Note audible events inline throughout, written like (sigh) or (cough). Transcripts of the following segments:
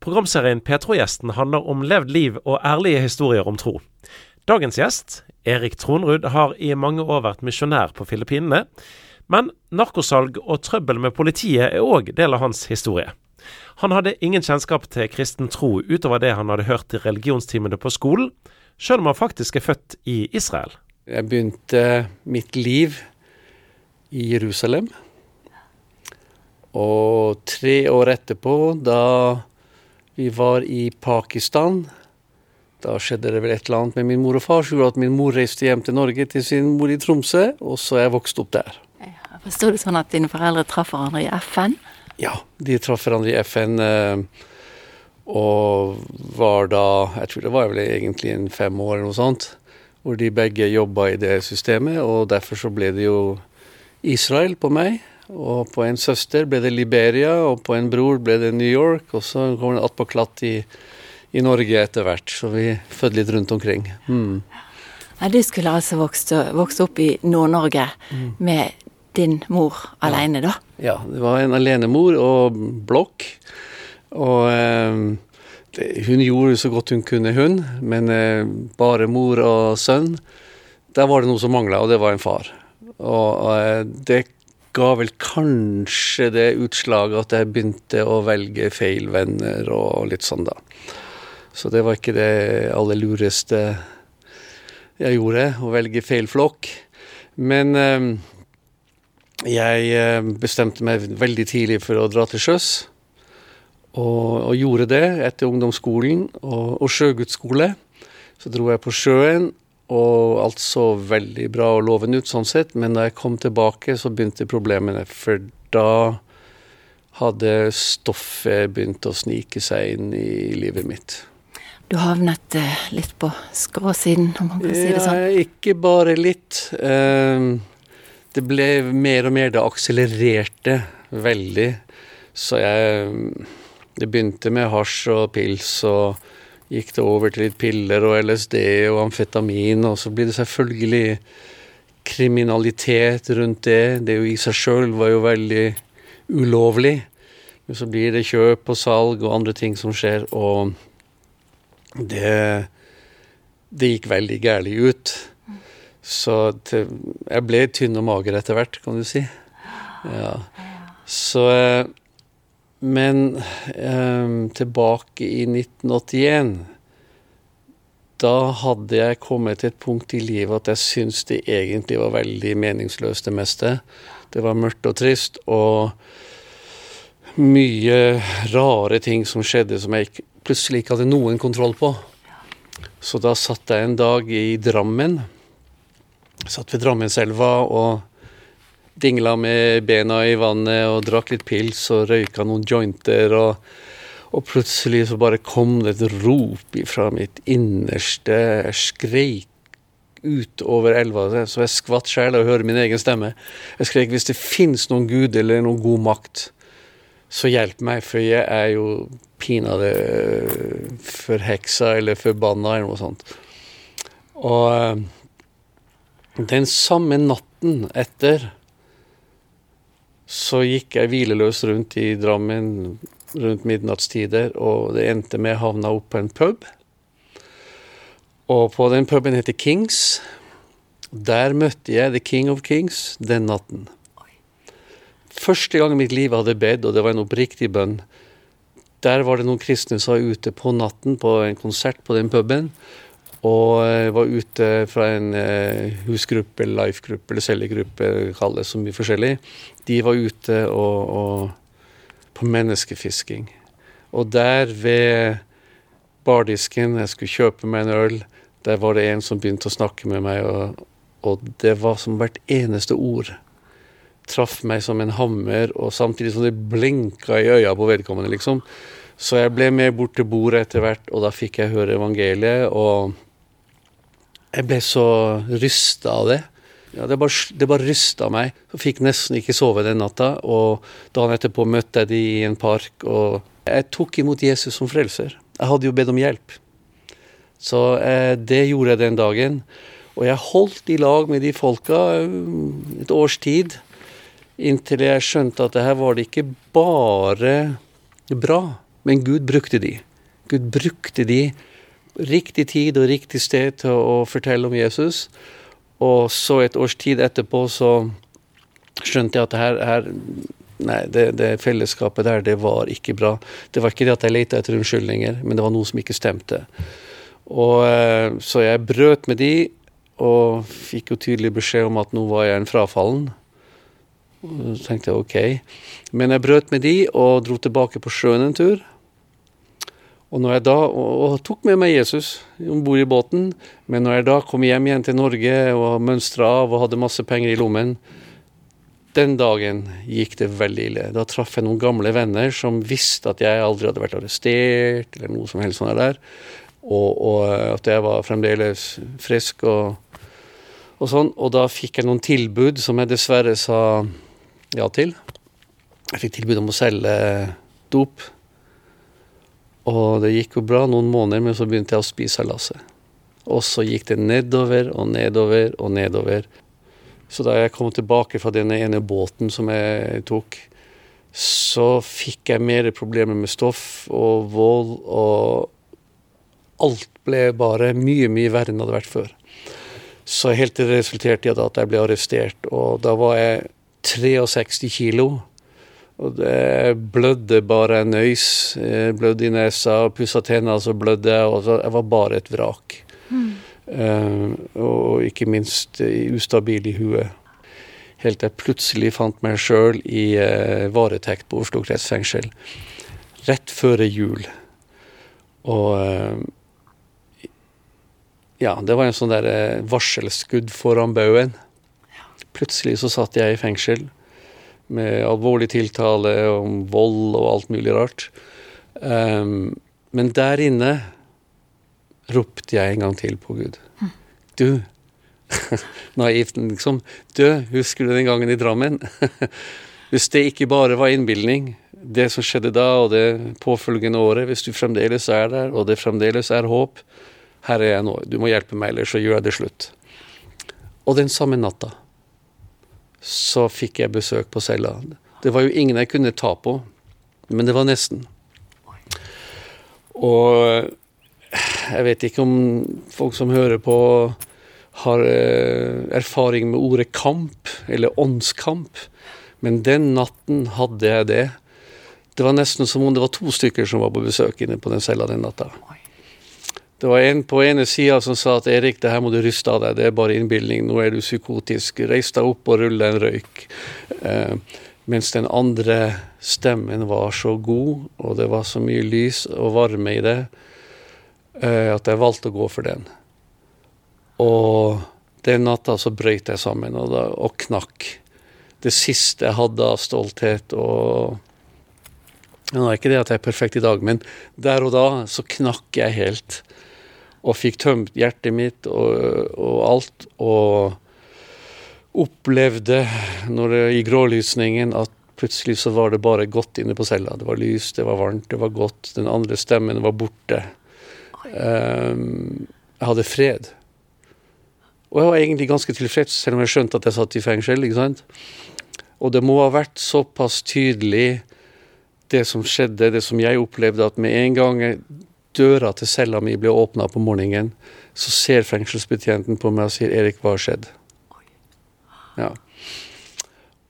Programserien P3-gjesten handler om levd liv og ærlige historier om tro. Dagens gjest, Erik Tronrud, har i mange år vært misjonær på Filippinene. Men narkosalg og trøbbel med politiet er òg del av hans historie. Han hadde ingen kjennskap til kristen tro utover det han hadde hørt i religionstimene på skolen, sjøl om han faktisk er født i Israel. Jeg begynte mitt liv i Jerusalem. Og tre år etterpå, da vi var i Pakistan, da skjedde det vel et eller annet med min mor og far som gjorde at min mor reiste hjem til Norge til sin mor i Tromsø, og så er jeg vokst opp der. Ja, Forsto det sånn at dine foreldre traff hverandre i FN? Ja, de traff hverandre i FN. Eh, og var da Jeg tror det var vel egentlig en fem år eller noe sånt. Hvor de begge jobba i det systemet, og derfor så ble det jo Israel på meg. Og på en søster ble det Liberia, og på en bror ble det New York. Og så kom det attpåklatt i, i Norge etter hvert, så vi fødte litt rundt omkring. Mm. Ja, du skulle altså vokse, vokse opp i Nord-Norge mm. med din mor alene, da? Ja, det var en alenemor og blokk. Og eh, hun gjorde så godt hun kunne, hun. Men eh, bare mor og sønn, der var det noe som mangla, og det var en far. Og eh, det ga vel kanskje det utslaget at jeg begynte å velge feil venner og litt sånn, da. Så det var ikke det aller lureste jeg gjorde, å velge feil flokk. Men eh, jeg eh, bestemte meg veldig tidlig for å dra til sjøs. Og, og gjorde det etter ungdomsskolen og, og sjøgudsskole. Så dro jeg på sjøen og alt så veldig bra og lovende ut sånn sett, men da jeg kom tilbake, så begynte problemene. For da hadde stoffet begynt å snike seg inn i livet mitt. Du havnet eh, litt på skråsiden, om man kan si det sånn? Ja, ikke bare litt. Eh, det ble mer og mer, det akselererte veldig. Så jeg Det begynte med hasj og pils og gikk det over til litt piller og LSD og amfetamin, og så blir det selvfølgelig kriminalitet rundt det. Det jo i seg sjøl var jo veldig ulovlig. Men så blir det kjøp og salg og andre ting som skjer, og det Det gikk veldig gærlig ut. Så til, jeg ble tynn og mager etter hvert, kan du si. Ja. Så eh, men eh, tilbake i 1981 Da hadde jeg kommet til et punkt i livet at jeg syntes det egentlig var veldig meningsløst, det meste. Det var mørkt og trist, og mye rare ting som skjedde som jeg plutselig ikke hadde noen kontroll på. Så da satt jeg en dag i Drammen. Satt ved Drammenselva og dingla med bena i vannet og drakk litt pils og røyka noen jointer. Og, og plutselig så bare kom det et rop fra mitt innerste. Jeg skreik utover elva, så jeg skvatt sjæl av å høre min egen stemme. Jeg skrek hvis det fins noen gud eller noen god makt, så hjelp meg, for jeg er jo pinadø forheksa eller forbanna eller noe sånt. Og eh, den samme natten etter så gikk jeg hvileløs rundt i Drammen rundt midnattstider, og det endte med jeg havna opp på en pub. Og på den puben heter Kings. Der møtte jeg The King of Kings den natten. Første gang i mitt liv jeg hadde bedt, og det var en oppriktig bønn. Der var det noen kristne som var ute på natten på en konsert på den puben. Og jeg var ute fra en eh, husgruppe, life-gruppe eller cellegruppe, kall det så mye forskjellig. De var ute og, og på menneskefisking. Og der ved bardisken, jeg skulle kjøpe meg en øl, der var det en som begynte å snakke med meg, og, og det var som hvert eneste ord traff meg som en hammer, og samtidig som det blinka i øya på vedkommende, liksom. Så jeg ble med bort til bordet etter hvert, og da fikk jeg høre evangeliet. og jeg ble så rysta av det. Ja, det bare, det bare rysta meg. Jeg fikk nesten ikke sove den natta. Og dagen etterpå møtte jeg de i en park, og jeg tok imot Jesus som frelser. Jeg hadde jo bedt om hjelp. Så eh, det gjorde jeg den dagen. Og jeg holdt i lag med de folka eh, et års tid, inntil jeg skjønte at det her var det ikke bare bra. Men Gud brukte de. Gud brukte de riktig tid og riktig sted til å fortelle om Jesus. Og så et års tid etterpå så skjønte jeg at her, her Nei, det, det, fellesskapet der, det var ikke bra. Det var ikke det at jeg lette etter unnskyldninger, men det var noe som ikke stemte. Og eh, Så jeg brøt med de, og fikk jo tydelig beskjed om at nå var jeg en frafallen. Så tenkte jeg ok. Men jeg brøt med de og dro tilbake på sjøen en tur. Og, når jeg da, og, tok med meg Jesus om bord i båten. Men når jeg da kom hjem igjen til Norge og mønstra av og hadde masse penger i lommen, den dagen gikk det veldig ille. Da traff jeg noen gamle venner som visste at jeg aldri hadde vært arrestert, eller noe som helst sånt der. Og, og at jeg var fremdeles frisk og, og sånn. Og da fikk jeg noen tilbud som jeg dessverre sa ja til. Jeg fikk tilbud om å selge dop og det gikk jo bra noen måneder, men så begynte jeg å spise lasset. Og så gikk det nedover og nedover og nedover. Så da jeg kom tilbake fra denne ene båten som jeg tok, så fikk jeg mer problemer med stoff og vold, og alt ble bare mye, mye verre enn det hadde vært før. Så helt til det resulterte i at jeg ble arrestert, og da var jeg 63 kilo. Og det blødde bare en øys. Jeg Blødde i nesa, pussa tenna, så blødde jeg. Og jeg var bare et vrak. Mm. Uh, og ikke minst ustabil i huet. Helt til jeg plutselig fant meg sjøl i uh, varetekt på Oslo kretsfengsel. Rett før jul. Og uh, Ja, det var en sånn der varselskudd foran baugen. Plutselig så satt jeg i fengsel med alvorlig tiltale om vold og alt mulig rart. Um, men der inne ropte jeg en gang til på Gud. Du (laughs) Naivt, liksom. Du, husker du den gangen i Drammen? (laughs) hvis det ikke bare var innbilning, det som skjedde da og det påfølgende året, hvis du fremdeles er der, og det fremdeles er håp, her er jeg nå, du må hjelpe meg, ellers så gjør jeg det slutt. Og den samme natta så fikk jeg besøk på cella. Det var jo ingen jeg kunne ta på, men det var nesten. Og jeg vet ikke om folk som hører på, har eh, erfaring med ordet kamp, eller åndskamp, men den natten hadde jeg det. Det var nesten som om det var to stykker som var på besøk inne på den cella den natta. Det var en på ene sida som sa at Erik, det her må du ryste av deg, det er bare innbilning, nå er du psykotisk, reis deg opp og rull en røyk. Eh, mens den andre stemmen var så god, og det var så mye lys og varme i det, eh, at jeg valgte å gå for den. Og den natta så brøyt jeg sammen og, da, og knakk. Det siste jeg hadde av stolthet og Nå er ikke det at jeg er perfekt i dag, men der og da så knakk jeg helt og fikk tømt hjertet mitt og, og alt. Og opplevde når i grålysningen at plutselig så var det bare godt inne på cella. Det var lys, det var varmt, det var godt. Den andre stemmen var borte. Um, jeg hadde fred. Og jeg var egentlig ganske tilfreds, selv om jeg skjønte at jeg satt i fengsel. ikke sant? Og det må ha vært såpass tydelig, det som skjedde, det som jeg opplevde, at med en gang døra til cella mi blir åpna på morgenen, så ser fengselsbetjenten på meg og sier 'Erik, hva har skjedd?' Ja.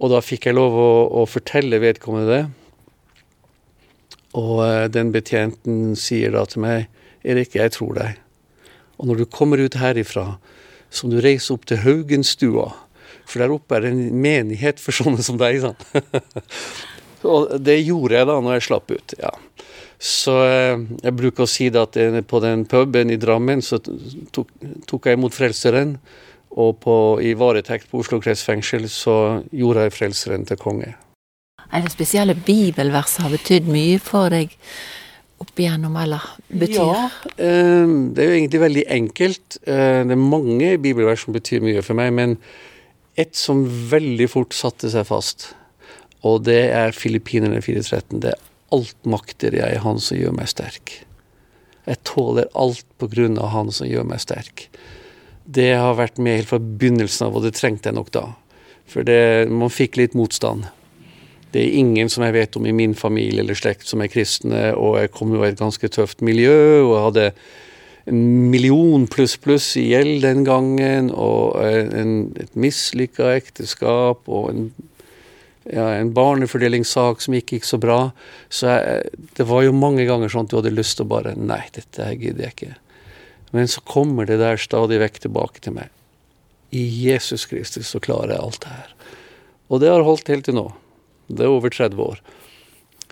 Og da fikk jeg lov å, å fortelle vedkommende det. Og uh, den betjenten sier da til meg 'Erik, jeg tror deg'. Og når du kommer ut herifra, så må du reise opp til Haugenstua. For der oppe er det en menighet for sånne som deg. sant? (laughs) og det gjorde jeg da når jeg slapp ut. ja. Så eh, jeg bruker å si at på den puben i Drammen så tok, tok jeg imot Frelseren. Og på, i varetekt på Oslo kretsfengsel så gjorde jeg Frelseren til konge. Er det spesielle bibelvers har betydd mye for deg opp igjennom, eller betyr? Ja, eh, det er jo egentlig veldig enkelt. Eh, det er mange bibelvers som betyr mye for meg, men et som veldig fort satte seg fast, og det er Filippinerne 413. Det er alt makter jeg Han som gjør meg sterk. Jeg tåler alt på grunn av Han som gjør meg sterk. Det har vært med helt fra begynnelsen av, og det trengte jeg nok da. For det, man fikk litt motstand. Det er ingen som jeg vet om i min familie eller slekt som er kristne, og jeg kom jo i et ganske tøft miljø og hadde en million pluss pluss i gjeld den gangen, og en, et mislykka ekteskap og en, ja, en barnefordelingssak som ikke gikk så bra. Så jeg, det var jo mange ganger sånn at du hadde lyst til å bare Nei, dette gidder jeg ikke. Men så kommer det der stadig vekk tilbake til meg. I Jesus Kristus så klarer jeg alt det her. Og det har holdt helt til nå. Det er over 30 år.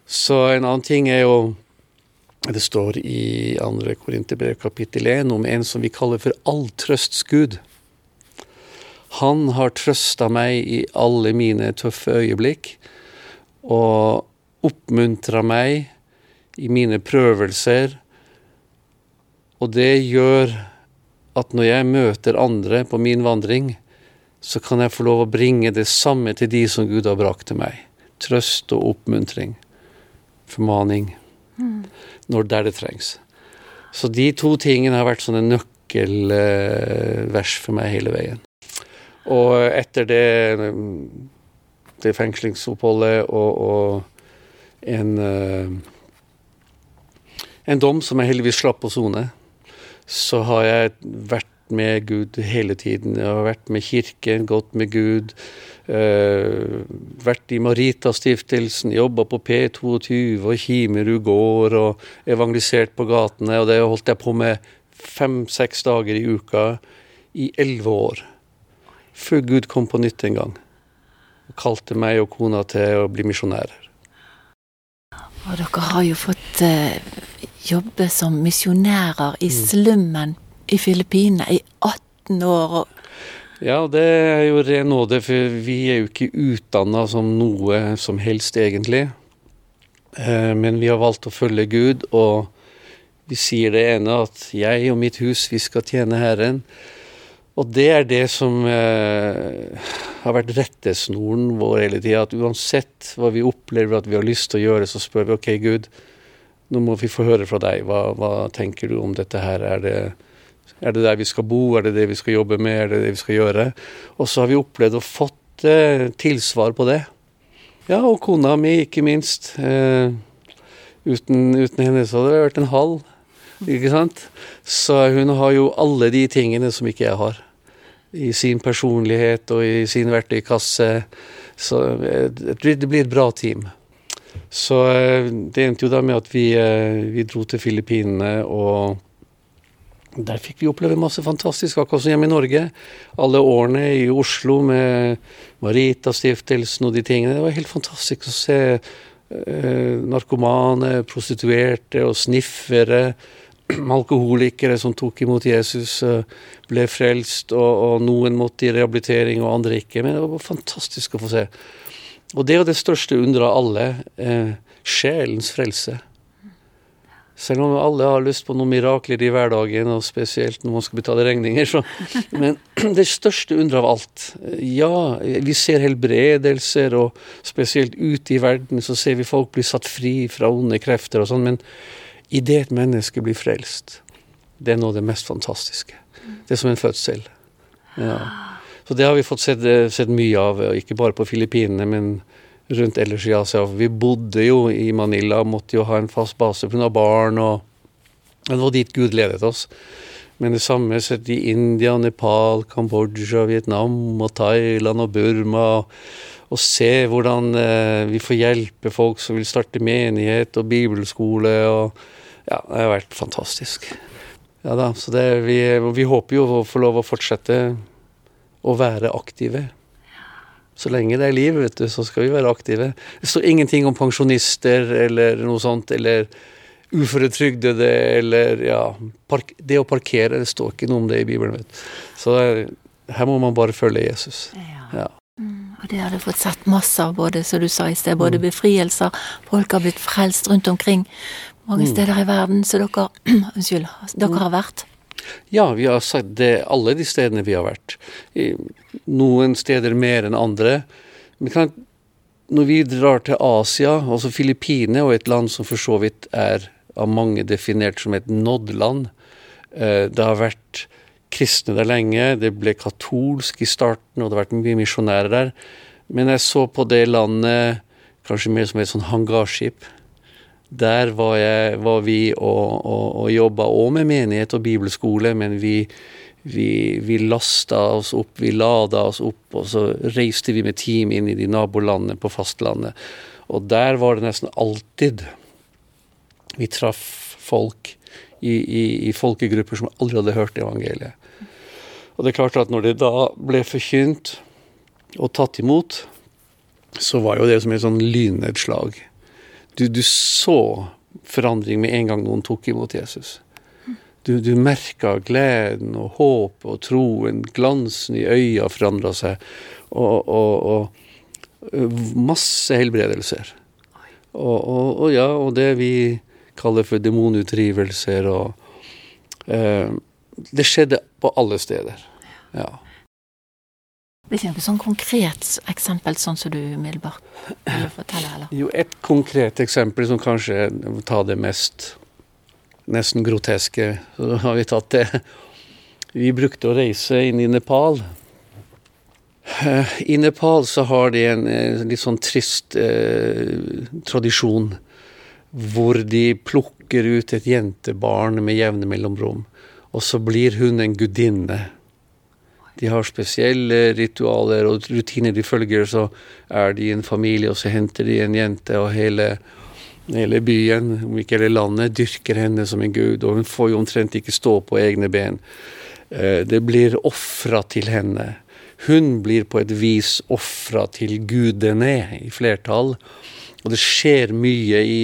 Så en annen ting er jo det står i 2. Korinterbrev kapittel 1 om en som vi kaller for alltrøstsgud. Han har trøsta meg i alle mine tøffe øyeblikk og oppmuntra meg i mine prøvelser. Og det gjør at når jeg møter andre på min vandring, så kan jeg få lov å bringe det samme til de som Gud har brakt til meg. Trøst og oppmuntring. Formaning. Mm når der det trengs. Så de to tingene har vært sånne nøkkelvers for meg hele veien. Og etter det, det fengslingsoppholdet og, og en, eh, en dom som jeg heldigvis slapp å sone, så har jeg vært med Gud hele tiden. Jeg har vært med kirken, gått med Gud. Uh, vært i Maritastiftelsen, jobba på P22 og Kimerud gård og evangelisert på gatene. Og det holdt jeg på med fem-seks dager i uka i elleve år. Før Gud kom på nytt en gang og kalte meg og kona til å bli misjonærer. Og dere har jo fått eh, jobbe som misjonærer i mm. slummen i Filippinene i 18 år. Ja, det er jo ren nåde, for vi er jo ikke utdanna som noe som helst, egentlig. Eh, men vi har valgt å følge Gud, og vi sier det ene at 'jeg og mitt hus, vi skal tjene Herren'. Og det er det som eh, har vært rettesnoren vår hele tida. At uansett hva vi opplever at vi har lyst til å gjøre, så spør vi OK, Gud, nå må vi få høre fra deg. Hva, hva tenker du om dette her? Er det er det der vi skal bo? Er det det vi skal jobbe med? Er det det vi skal gjøre? Og så har vi opplevd å fått eh, tilsvar på det. Ja, og kona mi, ikke minst. Eh, uten, uten, henne så hadde det vært en halv. Ikke sant? Så hun har jo alle de tingene som ikke jeg har. I sin personlighet og i sin verktøykasse. Så eh, det blir et bra team. Så eh, det endte jo da med at vi, eh, vi dro til Filippinene og der fikk vi oppleve masse fantastisk, akkurat som hjemme i Norge. Alle årene i Oslo med Marita-stiftelsen og de tingene. Det var helt fantastisk å se narkomane, prostituerte og sniffere. (clears throat) Alkoholikere som tok imot Jesus, eh, ble frelst, og, og, noen måtte i rehabilitering, og andre ikke. Men det var fantastisk å få se. Og det er jo det største underet av alle. Eh, sjelens frelse. Selv om alle har lyst på noen mirakler i hverdagen, og spesielt når man skal betale regninger. Så. (laughs) Men (clears throat) det største underet av alt Ja, vi ser helbredelser, og spesielt ute i verden så ser vi folk bli satt fri fra onde krefter og sånn, men idet et menneske blir frelst, det er noe av det mest fantastiske. Det er som en fødsel. Ja. Så det har vi fått sett, sett mye av, ikke bare på Filippinene, men rundt ellers i Asia. Vi bodde jo i Manila og måtte jo ha en fast base pga. barn. og Det var dit Gud ledet oss. Men det samme sett i India, Nepal, Kambodsja, Vietnam og Thailand og Burma. Og se hvordan eh, vi får hjelpe folk som vil starte menighet og bibelskole. og Ja, det har vært fantastisk. Ja da, så det, vi, vi håper jo å få lov å fortsette å være aktive. Så lenge det er liv, vet du, så skal vi være aktive. Det står ingenting om pensjonister eller noe sånt, eller uføretrygdede, eller ja Det å parkere, det står ikke noe om det i Bibelen, vet du. Så her må man bare følge Jesus. Ja. ja. Mm, og det har du fått sett masse av, både som du sa i sted, både mm. befrielser Folk har blitt frelst rundt omkring mange mm. steder i verden, så dere (clears throat) Unnskyld. Dere har vært. Ja, vi har sagt det alle de stedene vi har vært. I noen steder mer enn andre. Men kan, når vi drar til Asia, altså Filippinene, og et land som for så vidt er av mange definert som et nådd-land eh, Det har vært kristne der lenge, det ble katolsk i starten, og det har vært mye misjonærer der. Men jeg så på det landet kanskje mer som et sånn hangarskip. Der var, jeg, var vi og, og, og jobba òg med menighet og bibelskole, men vi, vi, vi lasta oss opp, vi lada oss opp, og så reiste vi med team inn i de nabolandene på fastlandet. Og der var det nesten alltid vi traff folk i, i, i folkegrupper som aldri hadde hørt evangeliet. Og det er klart at når det da ble forkynt og tatt imot, så var jo det som et sånn lynnedslag. Du, du så forandring med en gang noen tok imot Jesus. Du, du merka gleden og håpet og troen, glansen i øya forandra seg, og, og, og, masse helbredelser. Og, og, ja, og det vi kaller for demonutdrivelser og eh, Det skjedde på alle steder. Ja. Det er ikke noe sånn konkret eksempel sånn som du umiddelbart vil fortelle? eller? Jo, et konkret eksempel som kanskje tar det mest nesten groteske, så har vi tatt det. Vi brukte å reise inn i Nepal. Eh, I Nepal så har de en eh, litt sånn trist eh, tradisjon hvor de plukker ut et jentebarn med jevne mellomrom, og så blir hun en gudinne de har spesielle ritualer og rutiner de følger. Så er de en familie, og så henter de en jente, og hele, hele byen, om ikke hele landet, dyrker henne som en gud. Og hun får jo omtrent ikke stå på egne ben. Eh, det blir ofra til henne. Hun blir på et vis ofra til gudene, i flertall. Og det skjer mye i,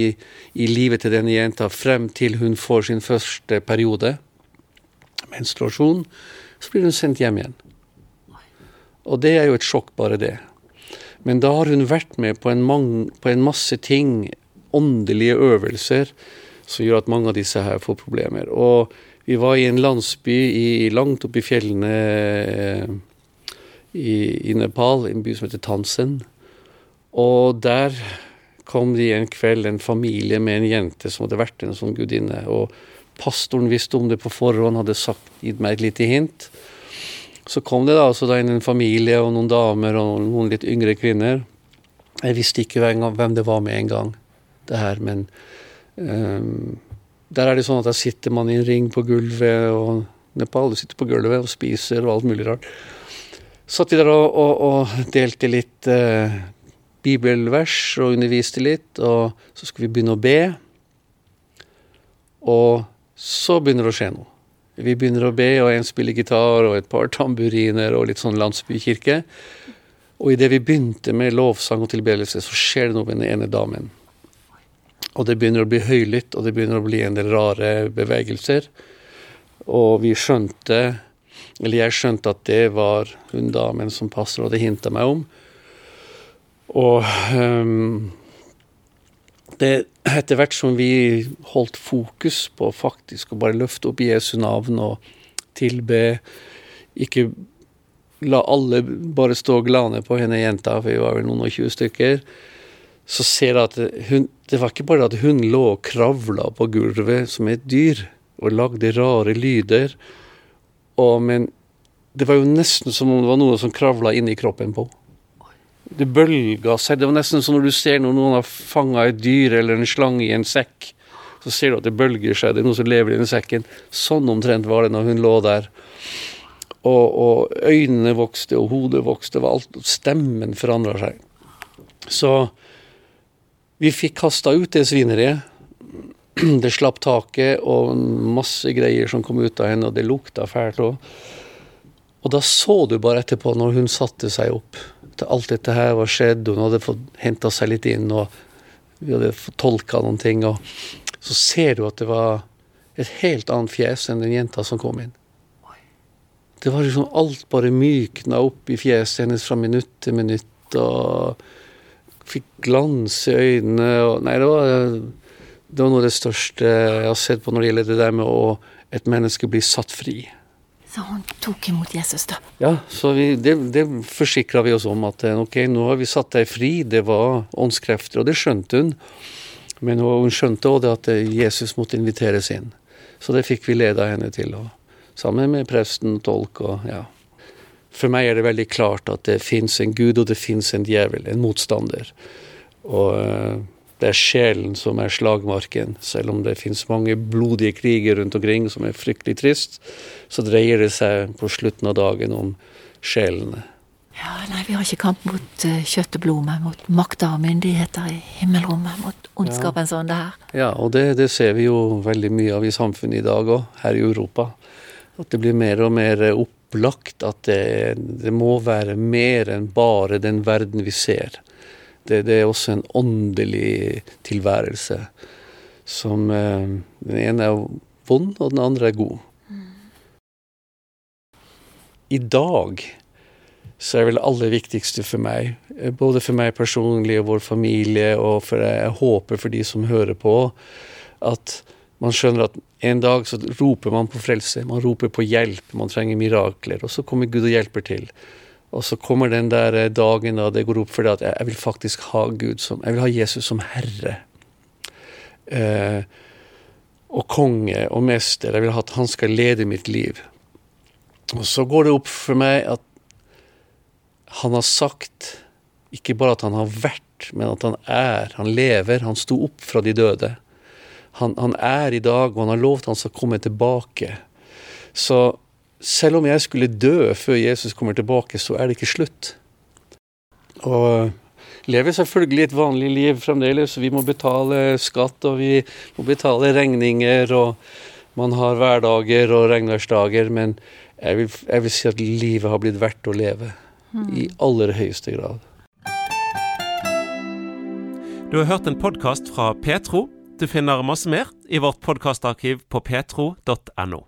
i livet til denne jenta frem til hun får sin første periode, menstruasjon. Så blir hun sendt hjem igjen. Og det er jo et sjokk, bare det. Men da har hun vært med på en, mange, på en masse ting, åndelige øvelser, som gjør at mange av disse her får problemer. Og vi var i en landsby i, langt oppe i fjellene eh, i, i, Nepal, en by som heter Tansen. Og der kom de en kveld, en familie med en jente som hadde vært en sånn gudinne. Og pastoren visste om det på forhånd, hadde sagt, gitt meg et lite hint. Så kom det da altså inn en familie og noen damer og noen litt yngre kvinner. Jeg visste ikke hvem det var med en gang, det her, men um, Der er det sånn at der sitter man i en ring på gulvet, og Nepal du sitter på gulvet og spiser og alt mulig rart. Satt vi der og, og, og delte litt uh, bibelvers og underviste litt, og så skulle vi begynne å be. Og så begynner det å skje noe. Vi begynner å be, og en spiller gitar, og et par tamburiner, og litt sånn landsbykirke. Og idet vi begynte med lovsang og tilbedelse, så skjer det noe med den ene damen. Og det begynner å bli høylytt, og det begynner å bli en del rare bevegelser. Og vi skjønte, eller jeg skjønte at det var hun damen som pastor hadde hinta meg om. Og um, det, etter hvert som vi holdt fokus på faktisk å bare løfte opp Jesu navn og tilbe Ikke la alle bare stå glane på henne jenta, for vi var vel noen og tjue stykker. Så ser jeg at hun Det var ikke bare at hun lå og kravla på gulvet som et dyr og lagde rare lyder, og, men det var jo nesten som om det var noe som kravla inni kroppen på henne. Det bølga seg. Det var nesten som når du ser når noen har fanga et dyr eller en slange i en sekk. Så ser du at det bølger seg. Det er noe som lever i den sekken. Sånn omtrent var det når hun lå der. Og, og øynene vokste, og hodet vokste, og alt, stemmen forandra seg. Så vi fikk kasta ut det svineriet. Det slapp taket, og masse greier som kom ut av henne, og det lukta fælt òg. Og da så du bare etterpå, når hun satte seg opp at alt dette her var skjedd, hun hadde fått henta seg litt inn, og vi hadde fått tolka noen ting, og så ser du at det var et helt annet fjes enn den jenta som kom inn. Det var liksom alt bare mykna opp i fjeset hennes fra minutt til minutt, og fikk glans i øynene, og Nei, det var, det var noe av det største jeg har sett på når det gjelder det der med å et menneske blir satt fri. Så hun tok imot Jesus, da? Ja, så vi, det, det forsikra vi oss om at eh, ok, nå har vi satt deg fri. Det var åndskrefter, og det skjønte hun. Men hun skjønte òg at eh, Jesus måtte inviteres inn. Så det fikk vi leda henne til, sammen med presten, tolk og ja. For meg er det veldig klart at det fins en gud, og det fins en djevel, en motstander. Og eh, det er sjelen som er slagmarken. Selv om det finnes mange blodige kriger rundt omkring som er fryktelig trist, så dreier det seg på slutten av dagen om sjelene. Ja, nei, vi har ikke kamp mot uh, kjøtt og blod, men mot makter og myndigheter i himmelrommet. Mot ondskapen sånn det her. Ja, og det, det, ser vi jo veldig mye av i samfunnet i dag òg, her i Europa. At det blir mer og mer opplagt at det, det må være mer enn bare den verden vi ser. Det, det er også en åndelig tilværelse som eh, Den ene er vond, og den andre er god. I dag så er vel det aller viktigste for meg, eh, både for meg personlig og vår familie, og for jeg håper for de som hører på, at man skjønner at en dag så roper man på frelse, man roper på hjelp, man trenger mirakler, og så kommer Gud og hjelper til. Og så kommer den der eh, dagen da det går opp for deg at jeg vil faktisk ha Gud som Jeg vil ha Jesus som herre. Eh, og konge og mester. Jeg vil ha at han skal lede mitt liv. Og så går det opp for meg at han har sagt ikke bare at han har vært, men at han er. Han lever. Han sto opp fra de døde. Han, han er i dag, og han har lovt han skal komme tilbake. Så selv om jeg skulle dø før Jesus kommer tilbake, så er det ikke slutt. Og lever selvfølgelig et vanlig liv fremdeles. Vi må betale skatt, og vi må betale regninger, og man har hverdager og regnværsdager, men jeg vil, jeg vil si at livet har blitt verdt å leve i aller høyeste grad. Du har hørt en podkast fra Petro. Du finner masse mer i vårt podkastarkiv på petro.no.